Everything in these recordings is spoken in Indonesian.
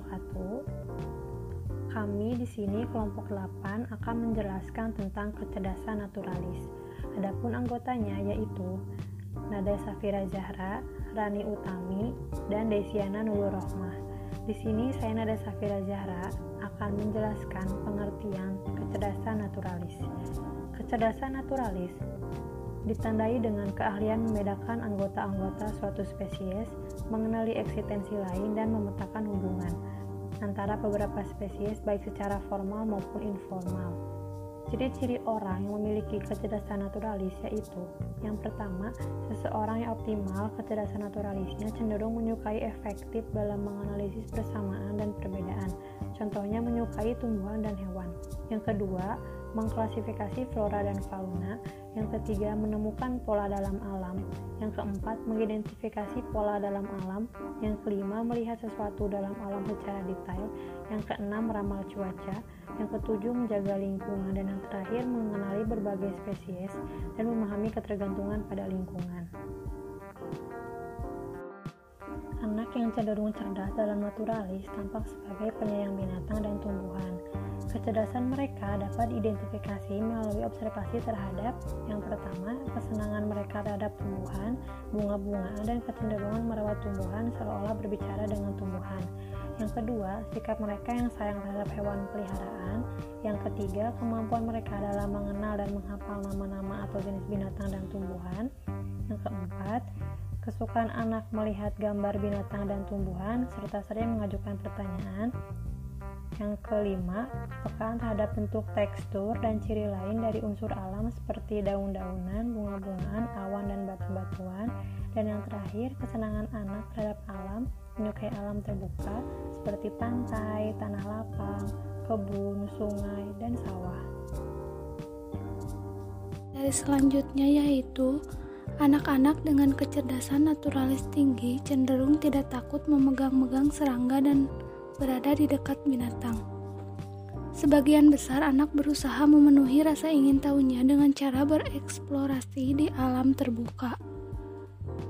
wabarakatuh. Kami di sini kelompok 8 akan menjelaskan tentang kecerdasan naturalis. Adapun anggotanya yaitu Nada Safira Zahra, Rani Utami, dan Desiana Nurul Rohmah. Di sini saya Nada Safira Zahra akan menjelaskan pengertian kecerdasan naturalis. Kecerdasan naturalis ditandai dengan keahlian membedakan anggota-anggota suatu spesies, mengenali eksistensi lain, dan memetakan hubungan antara beberapa spesies baik secara formal maupun informal. Ciri-ciri orang yang memiliki kecerdasan naturalis yaitu yang pertama, seseorang yang optimal kecerdasan naturalisnya cenderung menyukai efektif dalam menganalisis persamaan dan perbedaan. Contohnya menyukai tumbuhan dan hewan. Yang kedua, mengklasifikasi flora dan fauna, yang ketiga menemukan pola dalam alam, yang keempat mengidentifikasi pola dalam alam, yang kelima melihat sesuatu dalam alam secara detail, yang keenam meramal cuaca, yang ketujuh menjaga lingkungan, dan yang terakhir mengenali berbagai spesies dan memahami ketergantungan pada lingkungan. Anak yang cenderung cerdas dalam naturalis tampak sebagai penyayang binatang dan tumbuhan. Kecerdasan mereka dapat diidentifikasi melalui observasi terhadap yang pertama, kesenangan mereka terhadap tumbuhan, bunga-bungaan, dan kecenderungan merawat tumbuhan seolah-olah berbicara dengan tumbuhan. Yang kedua, sikap mereka yang sayang terhadap hewan peliharaan. Yang ketiga, kemampuan mereka dalam mengenal dan menghafal nama-nama atau jenis binatang dan tumbuhan. Yang keempat, kesukaan anak melihat gambar binatang dan tumbuhan, serta sering mengajukan pertanyaan. Yang kelima, pekaan terhadap bentuk tekstur dan ciri lain dari unsur alam seperti daun-daunan, bunga-bungaan, awan, dan batu-batuan. Dan yang terakhir, kesenangan anak terhadap alam, menyukai alam terbuka seperti pantai, tanah lapang, kebun, sungai, dan sawah. Dari selanjutnya yaitu Anak-anak dengan kecerdasan naturalis tinggi cenderung tidak takut memegang-megang serangga dan berada di dekat binatang. Sebagian besar anak berusaha memenuhi rasa ingin tahunya dengan cara bereksplorasi di alam terbuka.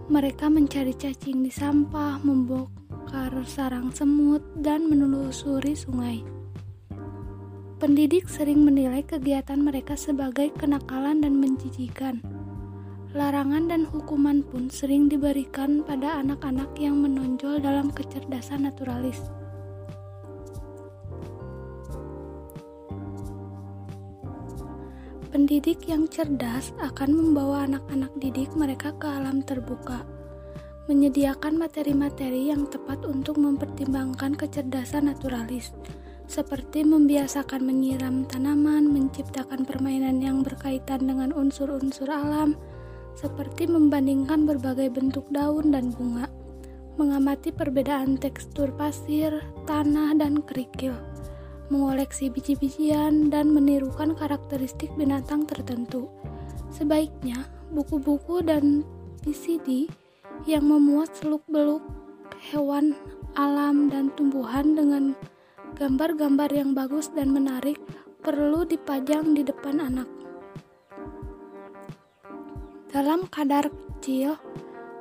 Mereka mencari cacing di sampah, membongkar sarang semut, dan menelusuri sungai. Pendidik sering menilai kegiatan mereka sebagai kenakalan dan menjijikan Larangan dan hukuman pun sering diberikan pada anak-anak yang menonjol dalam kecerdasan naturalis. Pendidik yang cerdas akan membawa anak-anak didik mereka ke alam terbuka, menyediakan materi-materi yang tepat untuk mempertimbangkan kecerdasan naturalis, seperti membiasakan menyiram tanaman, menciptakan permainan yang berkaitan dengan unsur-unsur alam, seperti membandingkan berbagai bentuk daun dan bunga, mengamati perbedaan tekstur pasir, tanah, dan kerikil, mengoleksi biji-bijian, dan menirukan karakteristik binatang tertentu. Sebaiknya, buku-buku dan PCD yang memuat seluk-beluk hewan, alam, dan tumbuhan dengan gambar-gambar yang bagus dan menarik perlu dipajang di depan anak. Dalam kadar kecil,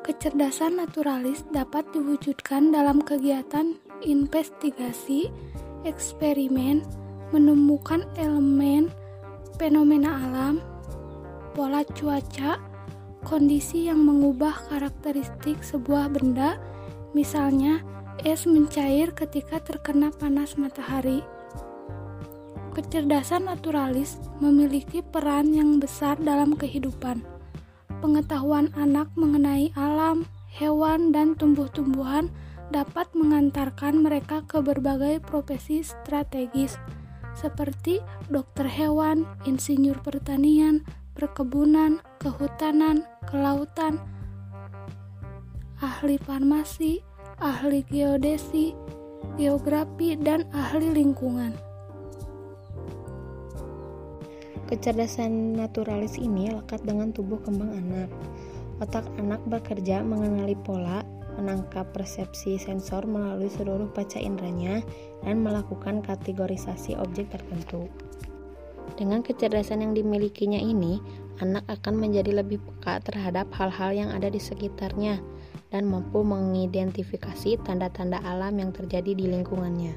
kecerdasan naturalis dapat diwujudkan dalam kegiatan investigasi, eksperimen, menemukan elemen, fenomena alam, pola cuaca, kondisi yang mengubah karakteristik sebuah benda, misalnya es mencair ketika terkena panas matahari. Kecerdasan naturalis memiliki peran yang besar dalam kehidupan pengetahuan anak mengenai alam, hewan, dan tumbuh-tumbuhan dapat mengantarkan mereka ke berbagai profesi strategis seperti dokter hewan, insinyur pertanian, perkebunan, kehutanan, kelautan, ahli farmasi, ahli geodesi, geografi, dan ahli lingkungan. Kecerdasan naturalis ini lekat dengan tubuh kembang anak. Otak anak bekerja mengenali pola, menangkap persepsi sensor melalui seluruh paca inderanya, dan melakukan kategorisasi objek tertentu. Dengan kecerdasan yang dimilikinya ini, anak akan menjadi lebih peka terhadap hal-hal yang ada di sekitarnya. dan mampu mengidentifikasi tanda-tanda alam yang terjadi di lingkungannya.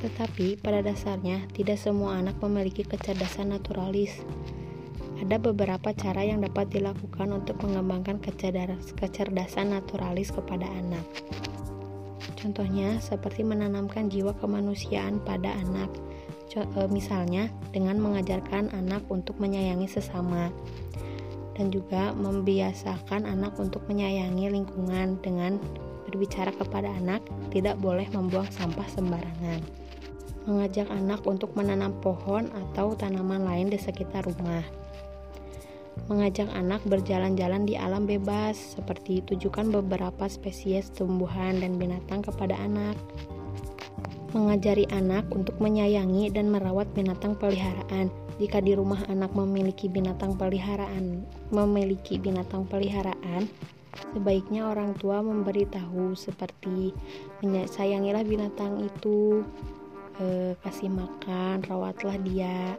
Tetapi pada dasarnya tidak semua anak memiliki kecerdasan naturalis. Ada beberapa cara yang dapat dilakukan untuk mengembangkan kecerdasan naturalis kepada anak. Contohnya seperti menanamkan jiwa kemanusiaan pada anak. E, misalnya dengan mengajarkan anak untuk menyayangi sesama. Dan juga membiasakan anak untuk menyayangi lingkungan dengan berbicara kepada anak tidak boleh membuang sampah sembarangan. Mengajak anak untuk menanam pohon atau tanaman lain di sekitar rumah mengajak anak berjalan-jalan di alam bebas seperti tujukan beberapa spesies tumbuhan dan binatang kepada anak mengajari anak untuk menyayangi dan merawat binatang peliharaan. Jika di rumah anak memiliki binatang peliharaan, memiliki binatang peliharaan, sebaiknya orang tua memberitahu seperti sayangilah binatang itu, eh, kasih makan, rawatlah dia.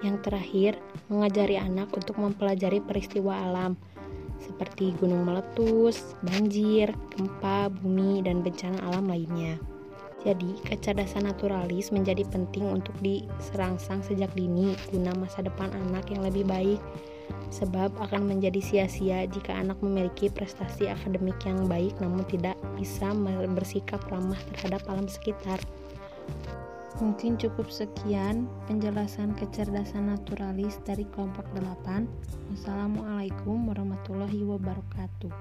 Yang terakhir, mengajari anak untuk mempelajari peristiwa alam seperti gunung meletus, banjir, gempa, bumi, dan bencana alam lainnya. Jadi, kecerdasan naturalis menjadi penting untuk diserangsang sejak dini guna masa depan anak yang lebih baik, sebab akan menjadi sia-sia jika anak memiliki prestasi akademik yang baik namun tidak bisa bersikap ramah terhadap alam sekitar. Mungkin cukup sekian penjelasan kecerdasan naturalis dari kelompok 8. Wassalamualaikum warahmatullahi wabarakatuh.